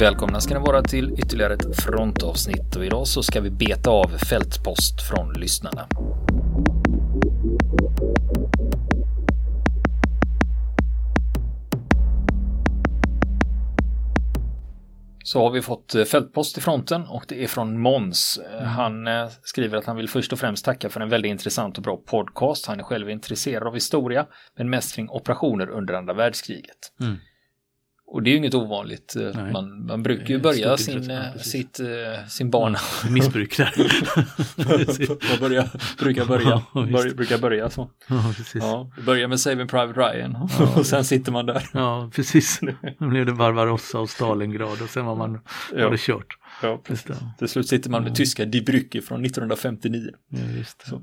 Välkomna ska ni vara till ytterligare ett frontavsnitt och idag så ska vi beta av fältpost från lyssnarna. Så har vi fått eh, fältpost i fronten och det är från Måns. Eh, Han eh, skriver att han vill först och främst tacka för en väldigt intressant och bra podcast. Han är själv intresserad av historia, men mest kring operationer under andra världskriget. Mm. Och det är ju inget ovanligt. Eh, Nej. Man, man brukar ju börja sin, ja, eh, sitt, eh, sin bana. Missbruk där. Man börjar, brukar börja, Ja, börja, brukar börja så. ja, precis. Ja, börja med Saving Private Ryan Ja, och sen sitter man där. Ja, precis. Nu blev det Barbarossa och Stalingrad och sen var man Ja. var det kört. Ja, Just det. Till slut sitter man med tyska Die Brücke från 1959. Ja.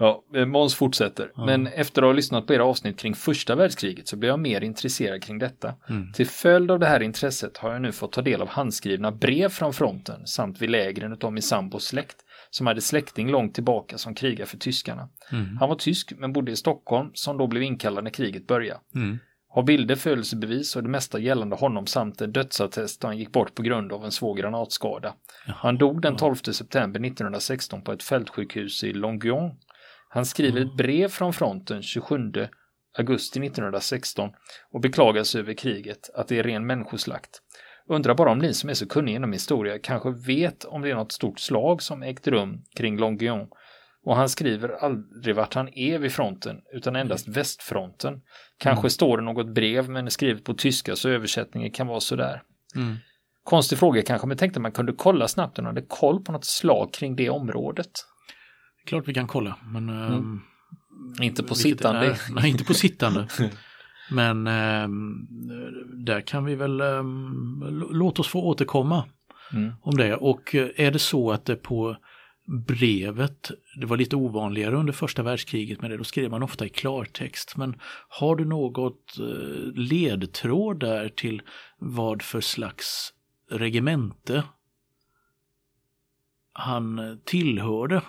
Ja, eh, Måns fortsätter. Ja. Men efter att ha lyssnat på era avsnitt kring första världskriget så blev jag mer intresserad kring detta. Mm. Till följd av det här intresset har jag nu fått ta del av handskrivna brev från fronten samt vid lägren av min sambos släkt som hade släkting långt tillbaka som krigar för tyskarna. Mm. Han var tysk men bodde i Stockholm som då blev inkallad när kriget började. Mm. Har bilder, födelsebevis och det mesta gällande honom samt en dödsattest då han gick bort på grund av en svår granatskada. Han dog den 12 september 1916 på ett fältsjukhus i Longuyon. Han skriver ett brev från fronten 27 augusti 1916 och beklagar sig över kriget, att det är ren människoslakt. Undrar bara om ni som är så kunniga inom historia kanske vet om det är något stort slag som ägt rum kring Longuyon. Och han skriver aldrig vart han är vid fronten, utan endast västfronten. Kanske står det något brev men är skrivet på tyska så översättningen kan vara sådär. Mm. Konstig fråga kanske, men tänkte man kunde kolla snabbt om man hade koll på något slag kring det området. Klart vi kan kolla, men... ehm, Inte på sittande. är- nej, inte på sittande. Men ehm, där kan vi väl, l- låt oss få återkomma Mm. om det. Och eh, är det så att det på brevet, det var lite ovanligare under första världskriget med det, då skrev man ofta i klartext. Men har du något eh, ledtråd där till vad för slags regemente han eh, tillhörde?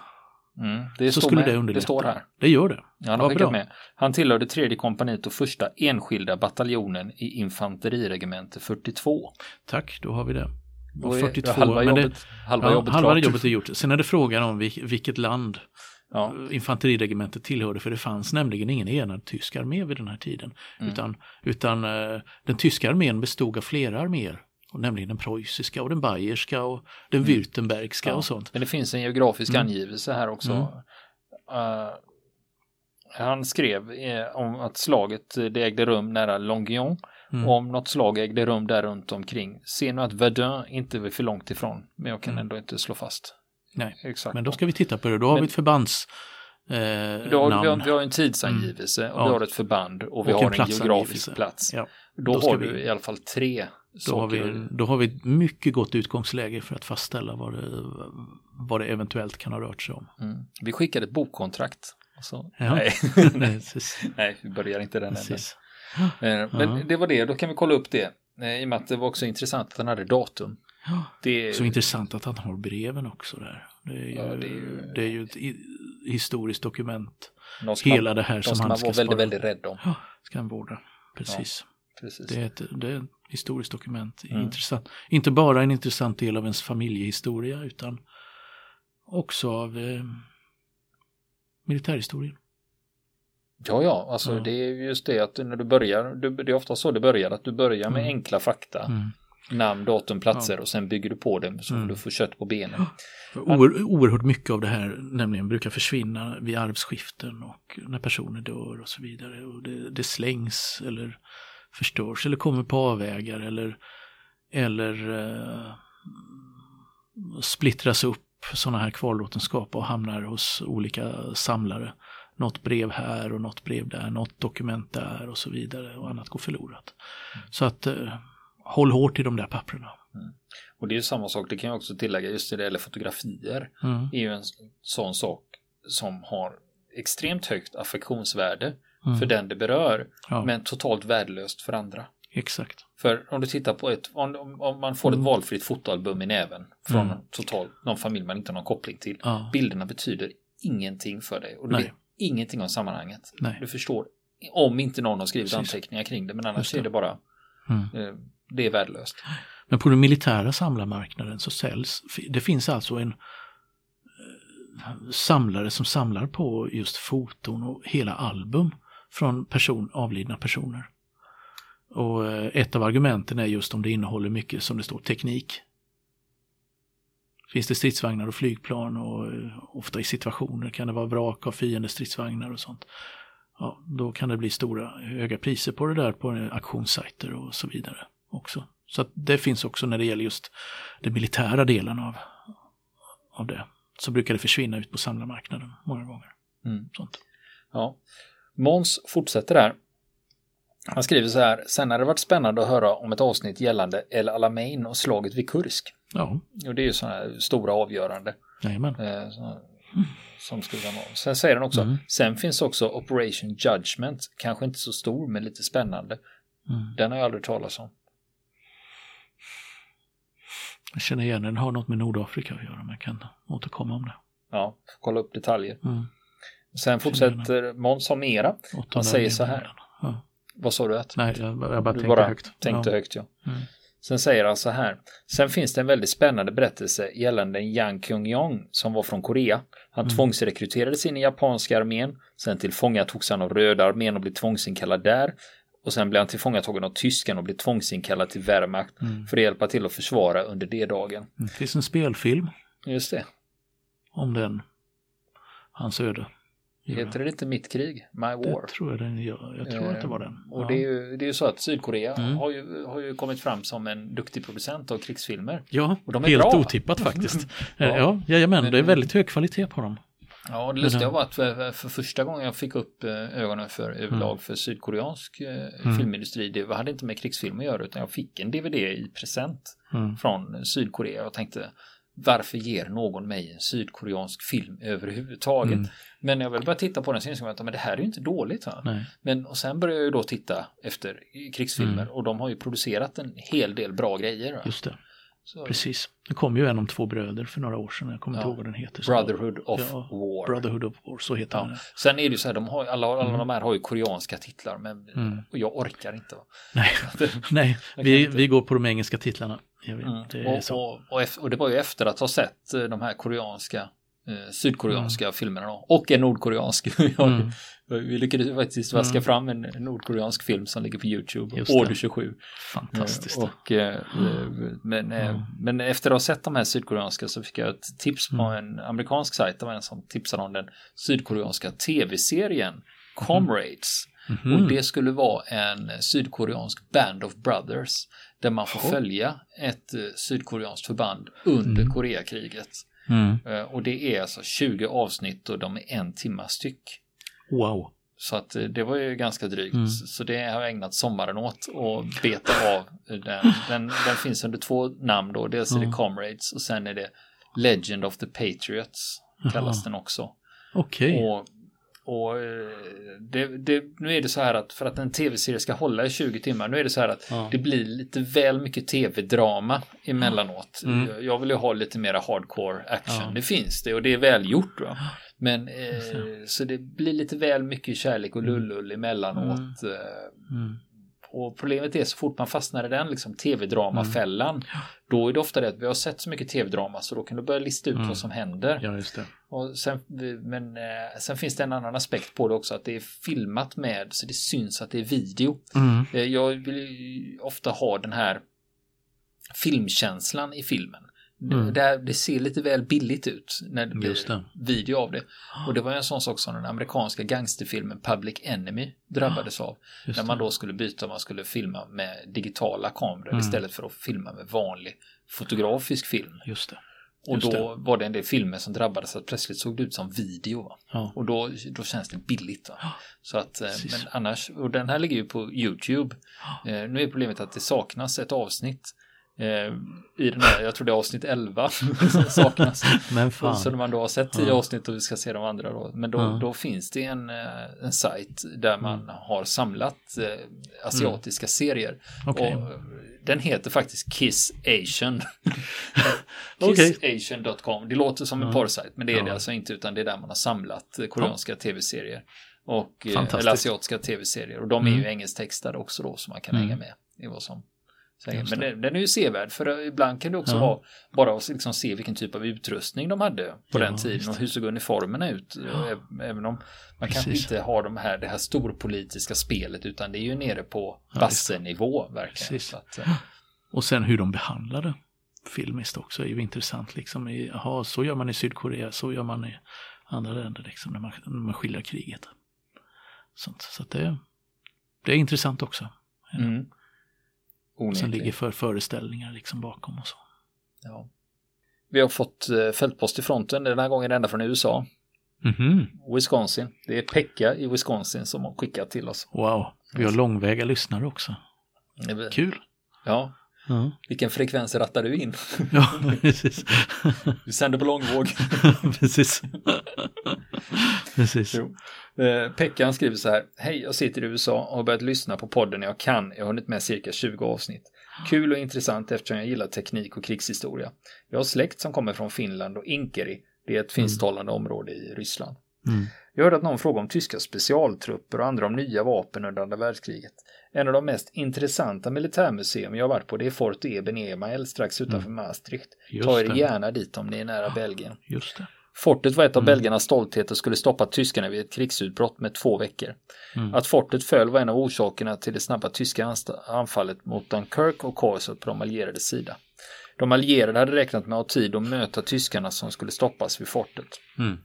Mm. Det, Så skulle med. det underlätta. det står här. Det gör det. Ja, Vad bra. med. Han tillhörde tredje kompaniet och första enskilda bataljonen i infanteriregemente 42. Tack, då har vi det. Är 42, halva men det- jobbet, halva Ja, jobbet halva jobbet är gjort. Sen är det frågan om vil- vilket land Ja. infanteriregementet tillhörde, för det fanns nämligen ingen enad tysk armé vid den här tiden. Mm. Utan, utan eh, den tyska armén bestod av flera arméer, och nämligen den preussiska och den bayerska och den württembergska Mm. Ja. och sånt. Men det finns en geografisk Mm. angivelse här också. Mm. Eh, han skrev eh, om att slaget eh, det ägde rum nära Longuyon Mm. Om något slag ägde rum där runt omkring. Ser nu att Verdun inte är för långt ifrån. Men jag kan Mm. ändå inte slå fast. Nej, Exakt. men då ska vi titta på det. Då har Men- vi ett förbands eh, Då har, vi, har, vi har en tidsangivelse och Ja. vi har ett förband och vi Och en har en platsangivelse. geografisk plats. Ja, Då, då har vi- du i alla fall tre då, har vi, då har vi ett mycket gott utgångsläge för att fastställa vad det, vad det eventuellt kan ha rört sig om. Mm. Vi skickar ett bokkontrakt. Så, Ja. nej. Nej, vi börjar inte den änden. Eh, Men Ja. det var det, då kan vi kolla upp det. Eh, I och med att det var också intressant att han hade datum. Ja. Det, Så intressant att han har breven också där. Det är ju, Ja, det det är är ju... ju- ett historiskt dokument. Hela det här som som han ska var väldigt, väldigt rädd om. Ja, ska han vårda. Precis. Precis. Det, är ett, det är ett historiskt dokument. Mm. Intressant. Inte bara en intressant del av ens familjehistoria utan också av eh, militärhistorien. Ja, ja, alltså Ja. det är just det att när du börjar, du, det är ofta så det börjar, att du börjar med Mm. enkla fakta, Mm. namn, datum, platser och sen bygger du på det så får Mm. du få kött på benen. Oer, oerhört mycket av det här nämligen brukar försvinna vid arvsskiften och när personer dör och så vidare. Och det, det slängs eller förstörs eller kommer på avvägar eller, eller eh, splittras upp sådana här kvarlåtenskap och hamnar hos olika samlare. Något brev här och något brev där, något dokument där och så vidare och annat går förlorat. Så att eh, håll hårt i de där papperna. Och det är ju samma sak, det kan jag också tillägga, just det gäller fotografier, Mm. är ju en sån sak som har extremt högt affektionsvärde Mm. för den det berör, Ja, men totalt värdelöst för andra. exakt. För om du tittar på ett, om, om- man får ett Mm. valfritt fotoalbum i näven från Mm. totalt någon familj man inte har någon koppling till. Ja. Bilderna betyder ingenting för dig och du Nej. vet ingenting om sammanhanget. Nej. Du förstår om inte någon har skrivit Precis. anteckningar kring det, men annars det. är det bara Mm. eh, det är värdelöst. Men på den militära samlarmarknaden så säljs, det finns alltså en eh, samlare som samlar på just foton och hela album från person, avlidna personer. Och eh, ett av argumenten är just om det innehåller mycket som det står teknik. Finns det stridsvagnar och flygplan och eh, ofta i situationer kan det vara vrak av fiendestridsvagnar och sånt. Ja, då kan det bli stora höga priser på det där på auktionssajter och så vidare också. Så det finns också när det gäller just den militära delen av, av det. Så brukar det försvinna ut på samlarmarknaden många gånger. Mm. Sånt. Ja. Måns fortsätter där. Han skriver så här, sen har det varit spännande att höra om ett avsnitt gällande El Alamein och slaget vid Kursk. Ja, Och det är ju sådana här stora avgörande. jajamän. Eh, som skulle vara mål. Sen säger han också, Mm. sen finns också Operation Judgment, kanske inte så stor men lite spännande. Mm. Den har jag aldrig talat om. Jag känner igen den, har något med Nordafrika att göra men jag kan återkomma om det. Ja, kolla upp detaljer. Mm. Sen fortsätter Måns har mera. Han säger så här. Ja. Vad sa du? Att? Nej, jag, jag bara Du tänkte bara högt. tänkte ja. högt ja. Mm. Sen säger han så här. Sen finns det en väldigt spännande berättelse gällande Yang Kyung-Yong som var från Korea. Han Mm. tvångsrekryterades in i japanska armén. Sen tillfångatogs han av röda armén och blev tvångsinkallad där. Och sen blev han tillfångatagen av tyskan och blev tvångsinkallad till Wehrmacht Mm. för att hjälpa till att försvara under D-dagen. Det finns en spelfilm Just det. om den, hans öde. Heter det inte Mitt krig? My det War? tror jag den gör. Jag tror att det var den. Och ja. det är ju, det är ju så att Sydkorea Mm. har, ju, har ju kommit fram som en duktig producent av krigsfilmer. Ja, Och de är helt bra. otippat faktiskt. Ja. ja, ja jajamän, Men- det är väldigt hög kvalitet på dem. Ja, det lustiga Men, var att för, för första gången jag fick upp eh, ögonen för överlag Mm. för sydkoreansk eh, filmindustri, det hade inte med krigsfilm att göra utan jag fick en DVD i present Mm. från Sydkorea och tänkte varför ger någon mig en sydkoreansk film överhuvudtaget? Mm. Men jag vill bara titta på den så insåg jag att men det här är ju inte dåligt. Va? Nej. Men och sen började jag ju då titta efter krigsfilmer Mm. och de har ju producerat en hel del bra grejer. Va? Just det, precis. Det kom ju en om två bröder för några år sedan. Jag kommer inte Ja. ihåg vad den heter. Brotherhood of Ja, War. Brotherhood of War, så heter Ja. den. Sen är det ju så här, de har, alla, alla Mm. de här har ju koreanska titlar men Mm. jag orkar inte. Va? Nej, nej vi, inte. vi går på de engelska titlarna. Vet, Mm. det Och, och, och, och det var ju efter att ha sett eh, de här koreanska eh, sydkoreanska filmerna då. och en nordkoreansk. Jag- Mm. Vi lyckades faktiskt vaska Mm. fram en nordkoreansk film som ligger på YouTube, Just. Order 27. Fantastiskt. Eh, Och, eh, men, eh, Mm. men efter att ha sett de här sydkoreanska så fick jag ett tips på Mm. en amerikansk sajt. Det var en som tipsade om den sydkoreanska tv-serien Comrades. Mhm. Och det skulle vara en sydkoreansk Band of Brothers. Där man får Jaha. följa ett eh, sydkoreanskt förband under Mm. Koreakriget. Mm. Eh, Och det är alltså 20 avsnitt och de är en timma styck. Wow. Så att eh, det var ju ganska drygt. Mm. Så det har jag ägnat sommaren åt och beta av den. Den, den finns under två namn då. Dels är det. Comrades och sen är det Legend of the Patriots kallas Jaha. den också. Okej. Och, och eh, det, det, nu är det så här att för att en tv-serie ska hålla i 20 timmar, nu är det så här att Ja. det blir lite väl mycket tv-drama emellanåt. Mm. Jag- vill ju ha lite mera hardcore action. Ja. Det finns det och det är välgjort. Va? Men eh, så det blir lite väl mycket kärlek och lullull emellanåt. Eh, Mm. Och problemet är så fort man fastnar i den liksom tv-dramafällan, då är det ofta det att vi har sett så mycket tv-drama så då kan du börja lista ut Mm. vad som händer. Ja, just det. Och sen, men eh, sen finns det en annan aspekt på det också, att det är filmat med så det syns att det är video. Mm. Eh, jag vill ofta ha den här filmkänslan i filmen. Mm. Det, det ser lite väl billigt ut när det blir det. video av det. Och det var en sån sak som den amerikanska gangsterfilmen Public Enemy drabbades av. Just När man det. då skulle byta, man skulle filma med digitala kameror Mm. istället för att filma med vanlig fotografisk film. Just det. Och Just då var det en del filmer som drabbades att plötsligt såg det ut som video. Ja. Och då, då känns det billigt. Va? Så att, eh, Precis. men annars, och den här ligger ju på YouTube. Eh, nu är problemet att det saknas ett avsnitt. Eh, I den här, jag tror det är avsnitt 11 som saknas. Men fan. Så när man då har sett 10 Ja. avsnitt och vi ska se de andra då. Men då, Ja. då finns det en, eh, en sajt där man Mm. har samlat eh, asiatiska serier. Okej. Och den heter faktiskt Kiss Asian. Kissasian.com. Det låter som en Ja. porrsajt men det är det alltså inte utan det är där man har samlat koreanska tv-serier. Och, eller asiatiska tv-serier. Och de är ju Mm. engelsktextade också då så man kan Mm. hänga med i vad som Men den, den, är ju sevärd för ibland kan det också ja. vara bara att liksom se vilken typ av utrustning de hade på ja, den tiden och hur såg uniformerna ut. Ja. Även om man kanske inte har de här, det här storpolitiska spelet utan det är ju nere på bassennivå verkligen. Att, eh, och sen hur de behandlade filmiskt också är ju intressant. Liksom, jaha, så gör man i Sydkorea, så gör man i andra länder liksom, när man, när man skildrar kriget. Sånt. Så det, det är intressant också. Mm. Sen ligger för föreställningar liksom bakom och så. Ja. Vi har fått eh, fältpost i fronten, den här gången ända från USA. Mm -hmm. Wisconsin. Det är Pekka i Wisconsin som har skickat till oss. Wow, vi har långväga lyssnare också. Kul. Ja, Mm. Vilken frekvens rattar du in? Ja, precis. du sänder på långvåg. precis. precis. Jo. Eh, Pekkan skriver så här. Hej, jag sitter i USA och har börjat lyssna på podden jag kan. Jag har hunnit med cirka 20 avsnitt. Kul och intressant eftersom jag gillar teknik och krigshistoria. Jag har släkt som kommer från Finland och Inkeri. Det är ett finsktalande mm. område i Ryssland. Mm. Jag hörde att någon frågade om tyska specialtrupper och andra om nya vapen under andra världskriget. En av de mest intressanta militärmuseum jag har varit på det är Fort Eben Emael strax utanför mm. Maastricht. Just Ta er det. gärna dit om ni är nära Belgien. Just det. Fortet var ett av mm. belgarnas stoltheter och skulle stoppa tyskarna vid ett krigsutbrott med två veckor. Mm. Att fortet föll var en av orsakerna till det snabba tyska anfallet mot Dunkirk och Korset på de allierades sida. De allierade hade räknat med att ha tid att möta tyskarna som skulle stoppas vid fortet. Mm.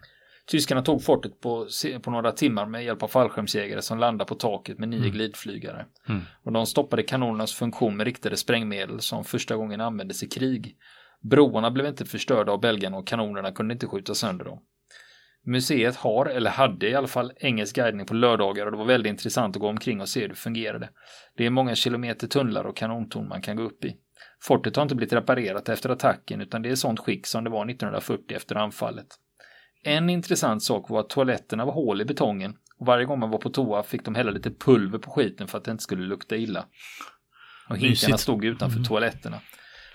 Tyskarna tog fortet på, på några timmar med hjälp av fallskärmsjägare som landade på taket med nio mm. glidflygare. Mm. Och de stoppade kanonernas funktion med riktade sprängmedel som första gången användes i krig. Broarna blev inte förstörda av belgarna och kanonerna kunde inte skjuta sönder dem. Museet har, eller hade i alla fall, engelsk guidning på lördagar och det var väldigt intressant att gå omkring och se hur det fungerade. Det är många kilometer tunnlar och kanontorn man kan gå upp i. Fortet har inte blivit reparerat efter attacken utan det är sånt skick som det var 1940 efter anfallet. En intressant sak var att toaletterna var hål i betongen och varje gång man var på toa fick de hälla lite pulver på skiten för att det inte skulle lukta illa. Och hinkarna stod utanför mm. toaletterna.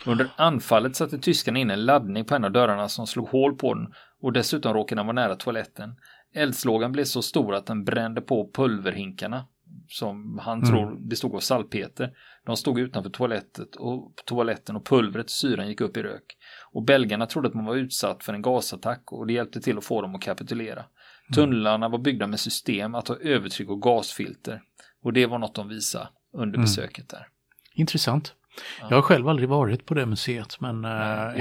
Under anfallet satte tyskarna in en laddning på en av dörrarna som slog hål på den och dessutom råkade den vara nära toaletten. Eldslågan blev så stor att den brände på pulverhinkarna som han mm. tror bestod av salpeter. De stod utanför toalettet och toaletten och pulvret syran gick upp i rök. Och belgarna trodde att man var utsatt för en gasattack och det hjälpte till att få dem att kapitulera. Mm. Tunnlarna var byggda med system att ha övertryck och gasfilter. Och det var något de visade under mm. besöket där. Intressant. Ja. Jag har själv aldrig varit på det museet men äh,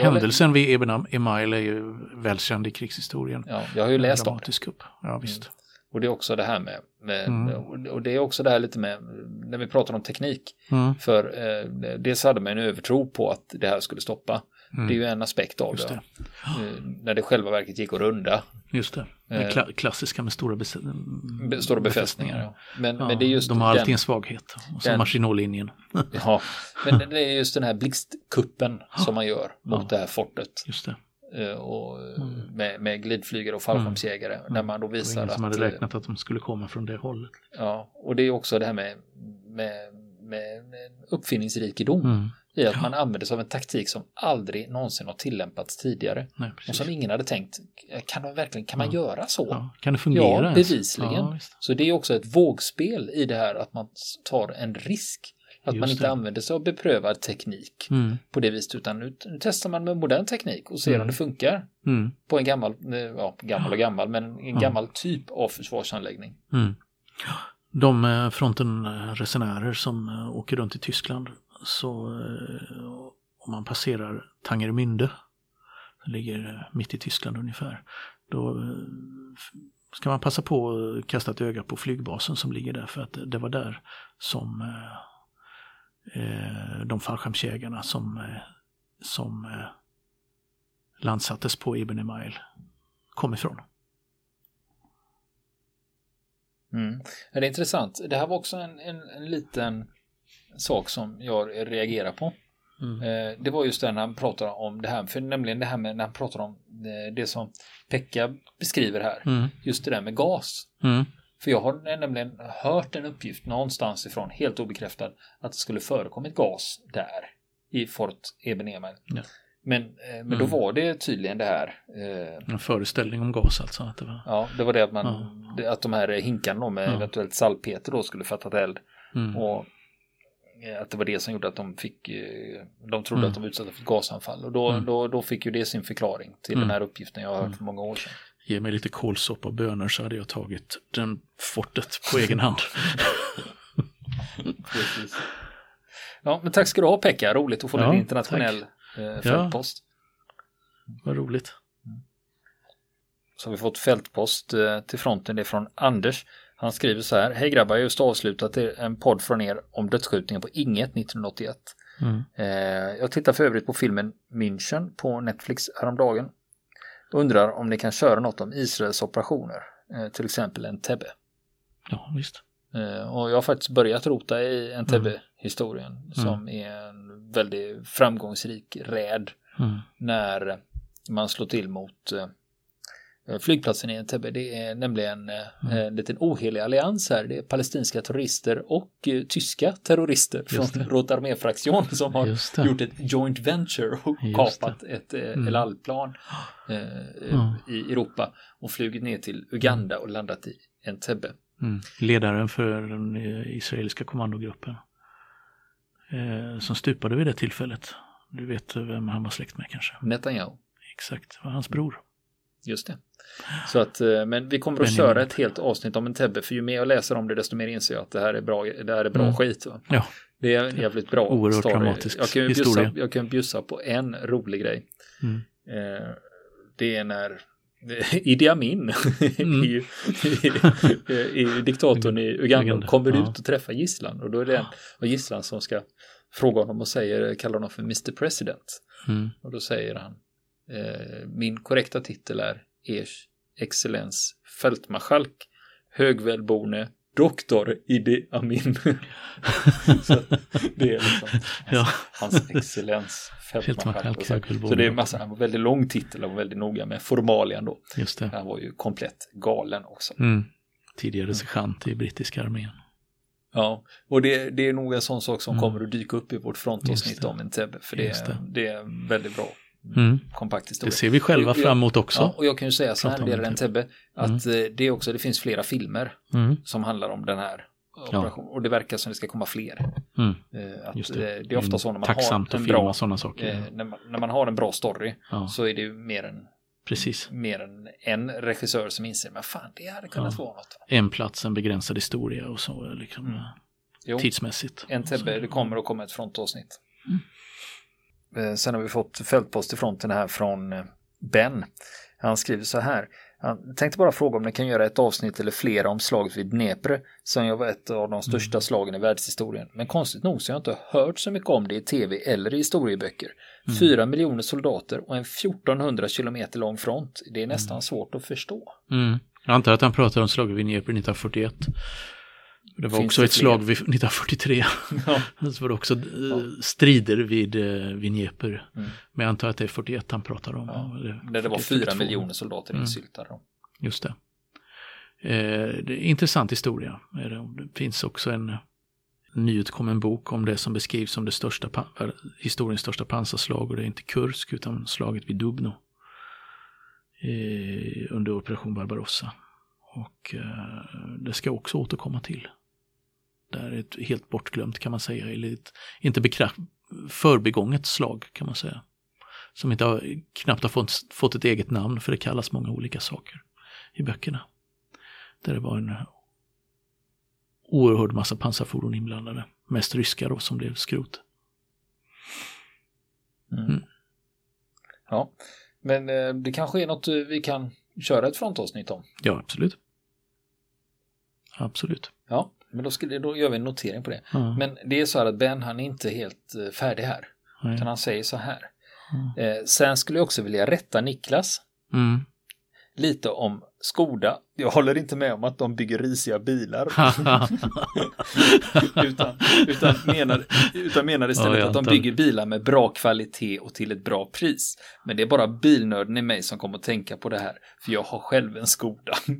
händelsen vid Eben Email är ju välkänd i krigshistorien. Ja, jag har ju läst om det. Ja, visst. Mm. Och det är också det här med, med mm. och det är också det här lite med, när vi pratar om teknik. Mm. För eh, dels hade man en övertro på att det här skulle stoppa. Mm. Det är ju en aspekt av det. det. Eh, när det själva verket gick att runda. Just det, det eh, kla klassiska med stora, bes stora befästningar. Ja. Men, ja, men det är just de har alltid den, en svaghet, och så Maginot-linjen. ja, men det är just den här blixtkuppen som man gör mot ja. det här fortet. Just det. Eh, och mm. Med, med glidflygare och fallskärmsjägare. Mm. När man då visar att... som hade räknat att de skulle komma från det hållet. Ja, och det är också det här med, med, med, uppfinningsrikedom. Mm. I att ja. man använder sig av en taktik som aldrig någonsin har tillämpats tidigare. Nej, och som ingen hade tänkt, kan, man verkligen, kan man ja. göra så? Ja. Kan det fungera? Ja, bevisligen. så det är också ett vågspel i det här att man tar en risk. Att Just man inte det. använder sig av beprövad teknik mm. på det viset utan nu, nu, testar man med modern teknik och ser mm. om det funkar mm. på en gammal, eh, ja gammal och gammal, men en gammal typ av försvarsanläggning. Mm. De eh, frontenresenärer som eh, åker runt i Tyskland så om man passerar Tangermünde, det ligger mitt i Tyskland ungefär, då ska man passa på att kasta ett öga på flygbasen som ligger där för att det var där som de fallskärmsjägarna som, eh, som eh, landsattes på Ibn Email kom ifrån. Mm. Det är intressant. Det här var också en, en, en liten sak som jag reagerar på. Mm. Eh, det var just det när han pratar om det här, för nämligen det här med när han pratar om det, det som Pekka beskriver här. Mm. Just det där med gas. Mm. För jag har nämligen hört en uppgift någonstans ifrån, helt obekräftad, att det skulle förekommit gas där i Fort Ebenemer. Ja. Men, eh, men mm. då var det tydligen det här. Eh, en föreställning om gas alltså? Att det var... Ja, det var det att, man, ja. att de här hinkarna med ja. eventuellt salpeter då skulle fattat eld. Mm. Och eh, att det var det som gjorde att de fick, eh, de trodde Mm. att de var utsatta för gasanfall. Och då, Mm. då, då fick ju det sin förklaring till Mm. den här uppgiften jag har hört för många år sedan. Ge mig lite kålsoppa och bönor så hade jag tagit den fortet på egen hand. Precis. Ja, men tack ska du ha Pekka, roligt att få Ja, en internationell eh, fältpost. Vad roligt. Så har vi fått fältpost eh, till fronten, det är från Anders. Han skriver så här, hej grabbar, jag har just avslutat en podd från er om dödsskjutningen på Inget 1981. Mm. Eh, jag tittar för övrigt på filmen München på Netflix häromdagen. Undrar om ni kan köra något om Israels operationer, eh, till exempel Entebbe. Ja, visst. Eh, och jag har faktiskt börjat rota i Entebbe-historien som är en väldigt framgångsrik räd Mm. när man slår till mot eh, flygplatsen i Entebbe. Det är nämligen eh, Mm. en liten ohelig allians här. Det är palestinska terrorister och eh, tyska terrorister från Armee-fraktion som har gjort ett joint venture och kapat ett eh, Mm. El Al-plan eh, Mm. i Europa och flugit ner till Uganda och landat i Entebbe. Mm. Ledaren för den eh, israeliska kommandogruppen. Eh, som stupade vid det tillfället. Du vet vem han var släkt med kanske? Netanyahu. Exakt, det var hans bror. Just det. Så att, eh, men vi kommer att Benjamin. köra ett helt avsnitt om Entebbe för ju mer jag läser om det desto mer inser jag att det här är bra, det här är bra Mm. skit. Va? Ja, Det är en jävligt bra Oerhört story. dramatisk jag kan, ju bjussa, historia. jag kan bjussa på en rolig grej. Mm. Eh, det är när Idi Amin, Mm. i, i, i diktatorn i Uganda, kommer ja. ut och träffar gisslan och då är det en av gisslan som ska fråga honom och säger, kallar honom för Mr President. Mm. Och då säger han, min korrekta titel är Ers excellens fältmarskalk, högvälborne, doktor Idi Amin. Så det är liksom Ja. hans excellens fältmarskalk. Så, så det är massa, han var väldigt lång titel och var väldigt noga med formalian då. Just det. Han var ju komplett galen också. Mm. Tidigare sergeant i brittiska armén. Ja, och det, det är nog en sån sak som Mm. kommer att dyka upp i vårt frontavsnitt om Entebbe. För det, det. det är väldigt bra. Mm. Kompakt Det historia. ser vi själva Och jag- fram emot också. Ja, och jag kan ju säga så här det gäller Entebbe, att eh, det är också, det finns flera filmer Mm. som handlar om den här operationen. Och det verkar som det ska komma fler. Mm. Eh, att, Just det. det. det är ofta så när man Tacksamt har att en filma bra, sådana saker. eh, när, man, när man har en bra story Ja, så är det ju mer än, precis. mer än en regissör som inser, men fan det hade kunnat Ja. vara något. En plats, en begränsad historia och så liksom Mm. eh, Jo. tidsmässigt. Entebbe, det kommer att komma ett frontavsnitt. Eh, Sen har vi fått fältpost i fronten här från eh, Ben. Han skriver så här. Han tänkte bara fråga om ni kan göra ett avsnitt eller flera om slaget vid Dnepr som ju var ett av de största slagen i världshistorien. Men konstigt nog så har jag inte hört så mycket om det i tv eller i historieböcker. Fyra miljoner soldater och en 1400 kilometer lång front. Det är nästan svårt att förstå. Mm. Jag antar att han pratar om slaget vid Dnepr 1941. Det var Finns också det ett fler? slag vid 1943. Ja. Så var det också eh, strider vid, eh, vid Dnepr. Mm. Men jag antar att det är 41 han pratar om. Ja, Eller Där det var 41, fyra 42. miljoner soldater Mm. insyltade. Just det. Eh, det är intressant historia. det. Finns också en nyutkommen bok om det som beskrivs som det största, eh, historiens största pansarslag och det är inte Kursk utan slaget vid Dubno. Eh, under operation Barbarossa. Och eh, det ska jag också återkomma till. Det är ett helt bortglömt kan man säga, eller ett, inte bekraft, förbigånget slag kan man säga. Som inte har, knappt har fått, fått ett eget namn för det kallas många olika saker i böckerna. Där det var en oerhörd massa pansarfordon inblandade. Mest ryska då som blev skrot. Mm. Mm. Ja, men eh, det kanske är något eh, vi kan köra ett frontavsnitt om. Ja, absolut. Absolut. Ja, men då, skulle, då gör vi en notering på det. Ja, Men det är så här att Ben han är inte helt eh, färdig här. nej. Utan han säger så här. Mm. Eh, sen skulle jag också vilja rätta Niklas Mm. lite om Skoda. Jag håller inte med om att de bygger risiga bilar. utan, utan, menar, utan menar istället Ja, att de bygger bilar med bra kvalitet och till ett bra pris. Men det är bara bilnörden i mig som kommer att tänka på det här. För jag har själv en Skoda.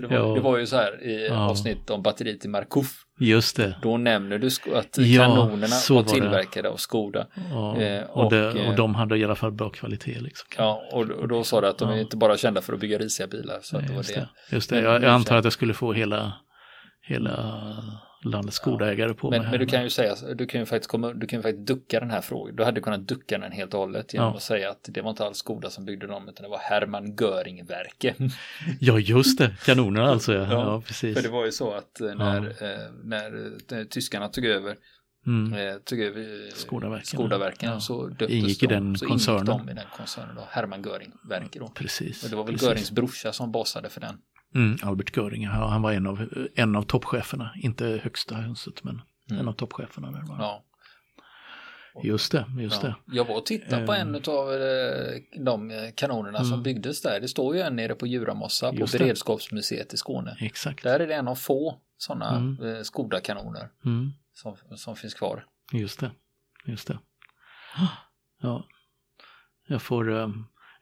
Det, var, Ja. det var ju så här i Ja. avsnitt om batteriet i Markov. Just det. Då nämner du att Ja, kanonerna så var det. tillverkade av Skoda. Ja, Eh, och, och, det, eh, och de hade i alla fall bra kvalitet. Liksom. Ja, och, och då sa du att de Ja. inte bara kända för att bygga risiga bilar. Så att det just det. det. Just det. Jag, jag antar att jag skulle få hela, hela landets skolägare på Men, med. men du kan ju säga, du kan ju faktiskt komma, du kan ju faktiskt ducka den här frågan. Du hade kunnat ducka den helt och hållet genom Ja. att säga att det var inte alls Skoda som byggde dem utan det var Hermann Göring-verke. Ja, just det. Kanonerna alltså. Ja, Ja, ja precis. För det var ju så att eh, när, eh, när eh, tyskarna tog över, Mm. eh, eh, Skodaverken. Ja. så döptes Ingick i de, den så koncernen. ingick de i den koncernen då, Hermann Göring-verke då. Precis. Och det var väl precis. Görings brorsa som basade för den. Mm, Albert Göring, han var en av, en av toppcheferna. Inte högsta hönset, men Mm. en av toppcheferna. Där var. Ja. Just det, just Ja. det. Jag var och tittade på en av eh, de kanonerna som Mm. byggdes där. Det står ju en nere på Djuramossa på. Beredskapsmuseet i Skåne. Exakt. Där är det en av få sådana Mm. Skoda-kanoner Mm, som, som finns kvar. just det. Just det. Ja. Jag får, eh,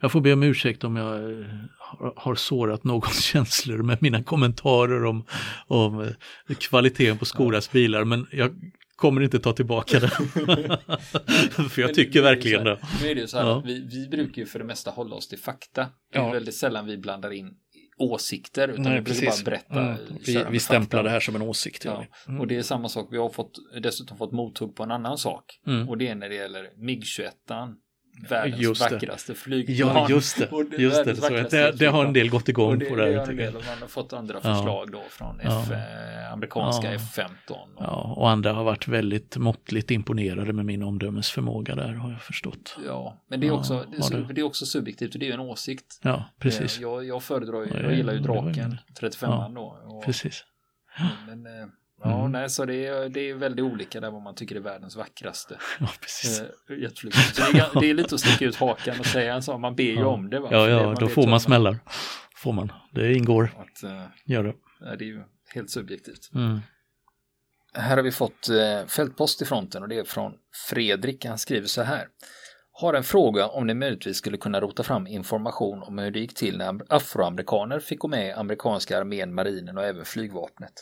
jag får be om ursäkt om jag eh, har, sårat någons känslor med mina kommentarer om, om eh, kvaliteten på Skodas bilar, men jag kommer inte ta tillbaka det. För jag tycker verkligen det. Nu är det ju så här Ja. att vi, vi brukar ju för det mesta hålla oss till fakta. Det är Ja. väldigt sällan vi blandar in åsikter utan Nej, vi precis. bara berätta. Mm. Vi, vi stämplar det här som en åsikt. Ja. Mm. Och det är samma sak, vi har fått, dessutom fått mothugg på en annan sak. Mm. Och det är när det gäller MIG-21, världens Just det. vackraste flygplan. Ja, just det. Och Just det. Så det, det har en del gått Och igång det, på det det. har en del, och man har fått andra Ja. förslag då från Ja. F, eh, amerikanska Ja. F-15. Och, Ja, och andra har varit väldigt måttligt imponerade med min omdömesförmåga där har jag förstått. ja, men det är, Ja, också, det, är, det också subjektivt och det är ju en åsikt. Ja, precis. Eh, Jag, jag föredrar ju, Ja, jag gillar ju det draken, min- 35 Ja, då. Och, Precis. Men, eh, ja, Mm. nej, så det är, det är väldigt olika där vad man tycker är världens vackraste. Ja, precis. eh, jetflygplan. Så det det är lite att sticka ut hakan och säga en sak, man ber ju Ja. om det. Va? Ja, ja, då får man smällar. Får man. Det ingår. Att, eh, Gör det. det är ju helt subjektivt. Mm. Här har vi fått eh, fältpost i fronten och det är från Fredrik. Han skriver så här. Har en fråga om ni möjligtvis skulle kunna rota fram information om hur det gick till när afroamerikaner fick gå med i amerikanska armén, marinen och även flygvapnet.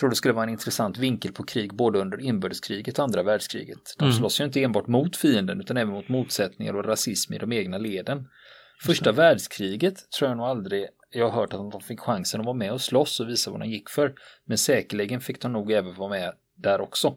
Tror det skulle vara en intressant vinkel på krig både under inbördeskriget och andra världskriget. De Mm. slåss ju inte enbart mot fienden utan även mot motsättningar och rasism i de egna leden. Första världskriget tror jag nog aldrig jag har hört att de fick chansen att vara med och slåss och visa vad de gick för. Men säkerligen fick de nog även vara med där också.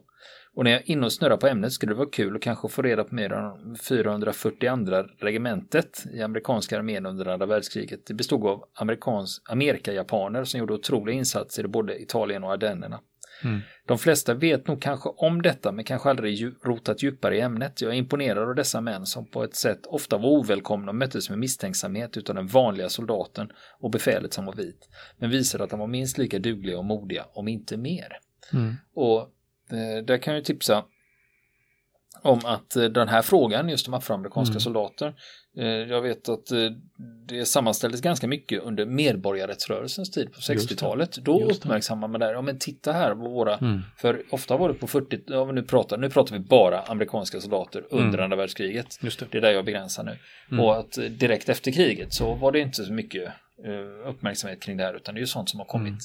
Och när jag är inne och snurrar på ämnet skulle det vara kul att kanske få reda på mer om 442 regementet i amerikanska armén under andra världskriget. Det bestod av amerikans, amerikajapaner som gjorde otroliga insatser i både Italien och Ardennerna. Mm. De flesta vet nog kanske om detta men kanske aldrig rotat djupare i ämnet. Jag är imponerad av dessa män som på ett sätt ofta var ovälkomna och möttes med misstänksamhet utan den vanliga soldaten och befälet som var vit. Men visade att de var minst lika dugliga och modiga, om inte mer. Mm. Och där kan jag tipsa om att eh, den här frågan, just om afroamerikanska Mm. soldater, eh, jag vet att eh, det sammanställdes ganska mycket under medborgarrättsrörelsens tid på Just det. 60-talet. Då det. uppmärksammar man där, ja men titta här på våra, Mm. för ofta var det på 40, ja nu pratar, nu pratar vi bara amerikanska soldater under Mm. andra världskriget. Just det. Det är där jag begränsar nu. Mm. Och att eh, direkt efter kriget så var det inte så mycket eh, uppmärksamhet kring det här utan det är ju sånt som har kommit Mm.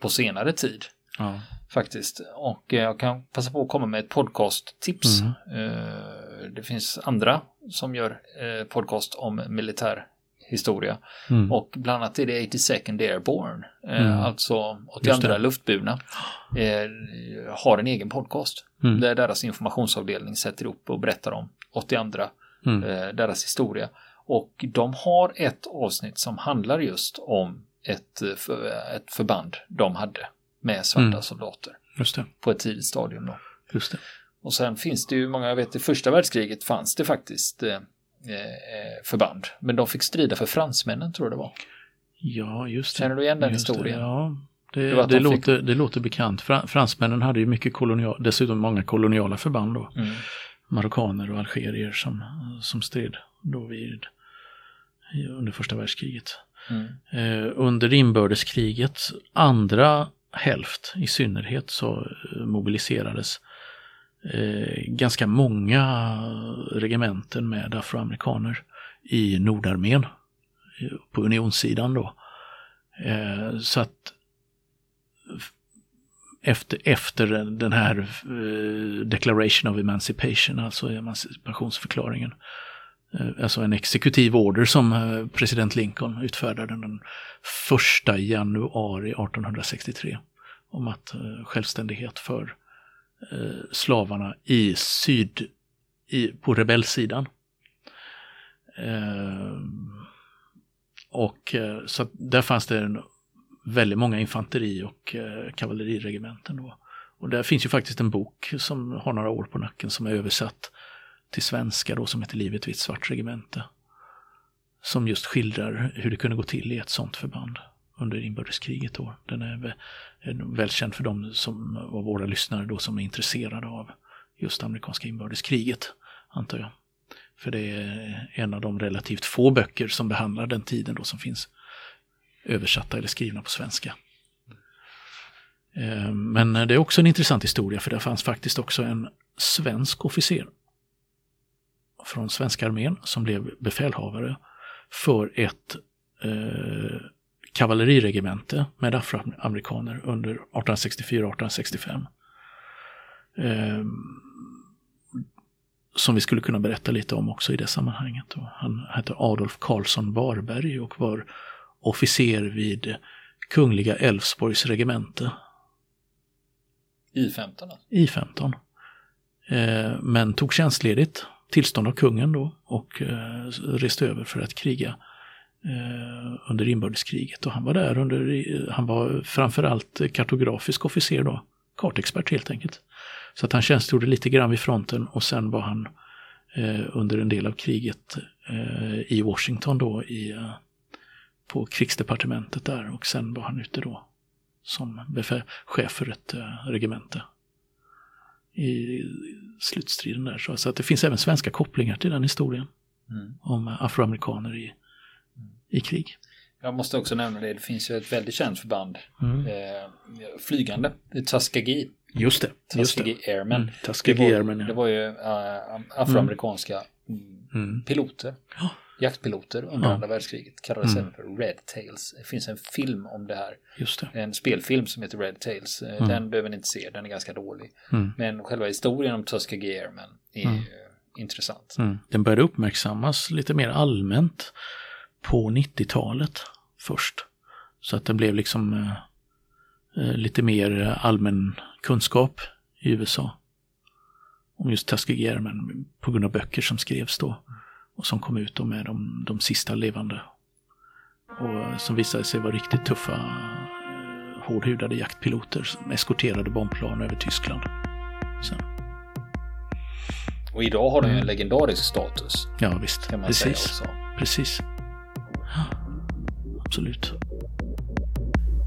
på senare tid Ja. faktiskt. Och eh, jag kan passa på att komma med ett podcasttips. Mm. Eh, Det finns andra som gör eh, podcast om militär historia. Mm. Och bland annat är det 82nd Airborne, Mm. alltså Just 82 det. luftburna, har en egen podcast. Mm. Där deras informationsavdelning sätter upp och berättar om 82 Mm. deras historia. Och de har ett avsnitt som handlar just om ett, ett förband de hade med svarta Mm. soldater det. på ett tidigt stadium. Då. Just det. Och sen finns det ju många, jag vet i första världskriget fanns det faktiskt eh, eh, förband. Men de fick strida för fransmännen tror jag det var. Ja, just det. Känner du igen den Just det, historien? Ja, Det det, det, de fick- låter, det låter bekant. Fra, fransmännen hade ju mycket kolonial, dessutom många koloniala förband då. Mm. Marockaner och algerier som, som stred då vid, under första världskriget. Mm. Eh, under inbördeskrigets andra hälft i synnerhet så eh, mobiliserades eh, ganska många regementen med afroamerikaner i Nordarmén eh, på unionssidan då. Eh, så att efter, efter den här eh, Declaration of Emancipation, alltså emancipationsförklaringen, Eh, alltså en exekutiv order som eh, president Lincoln utfärdade den 1 januari 1863. om att eh, självständighet för slavarna i syd, i, på rebellsidan. Och så där fanns det en, väldigt många infanteri och kavalleriregementen då. Och där finns ju faktiskt en bok som har några år på nacken som är översatt till svenska då som heter Livet vid ett svart regemente. Som just skildrar hur det kunde gå till i ett sånt förband under inbördeskriget då. Den är välkänd för de som var våra lyssnare då som är intresserade av just amerikanska inbördeskriget, antar jag. För det är en av de relativt få böcker som behandlar den tiden då som finns översatta eller skrivna på svenska. Eh, men det är också en intressant historia för det fanns faktiskt också en svensk officer från svenska armén som blev befälhavare för ett eh, kavalleriregemente med afroamerikaner under 1864-1865. Eh, som vi skulle kunna berätta lite om också i det sammanhanget. Han hette Adolf Karlsson Barberg och var officer vid Kungliga Älvsborgs regemente. I-15? I-15. Eh, men tog tjänstledigt, tillstånd av kungen då, och eh, reste över för att kriga eh, under inbördeskriget. Och han var där under, han var framförallt kartografisk officer då, kartexpert helt enkelt. Så att han tjänstgjorde lite grann vid fronten och sen var han eh, under en del av kriget i Washington då i, på krigsdepartementet där och sen var han ute då som chef för ett regemente i slutstriden där. Så, så att det finns även svenska kopplingar till den historien mm. om afroamerikaner i, i krig. Jag måste också nämna det, det finns ju ett väldigt känt förband, mm. eh, flygande, Tuskegee. Just det. Tuskegee just det. Airmen. Mm, Tuskegee det var, Airmen, ja. Det var ju äh, afroamerikanska mm. piloter. Ja. Jaktpiloter under andra världskriget. Kallades mm. för Red Tails. Det finns en film om det här. Just det. En spelfilm som heter Red Tails. Eh, mm. Den behöver ni inte se, den är ganska dålig. Mm. Men själva historien om Tuskegee Airmen är mm. intressant. Mm. Den började uppmärksammas lite mer allmänt på 90-talet först. Så att den blev liksom eh, eh, lite mer allmän kunskap i USA. Om just Tuskegee Airmen på grund av böcker som skrevs då. Och som kom ut med de, de sista levande. Och som visade sig vara riktigt tuffa, eh, hårdhudade jaktpiloter som eskorterade bombplan över Tyskland. Sen. Och idag har den ju en legendarisk status. Ja visst, precis. Precis. Ja, absolut.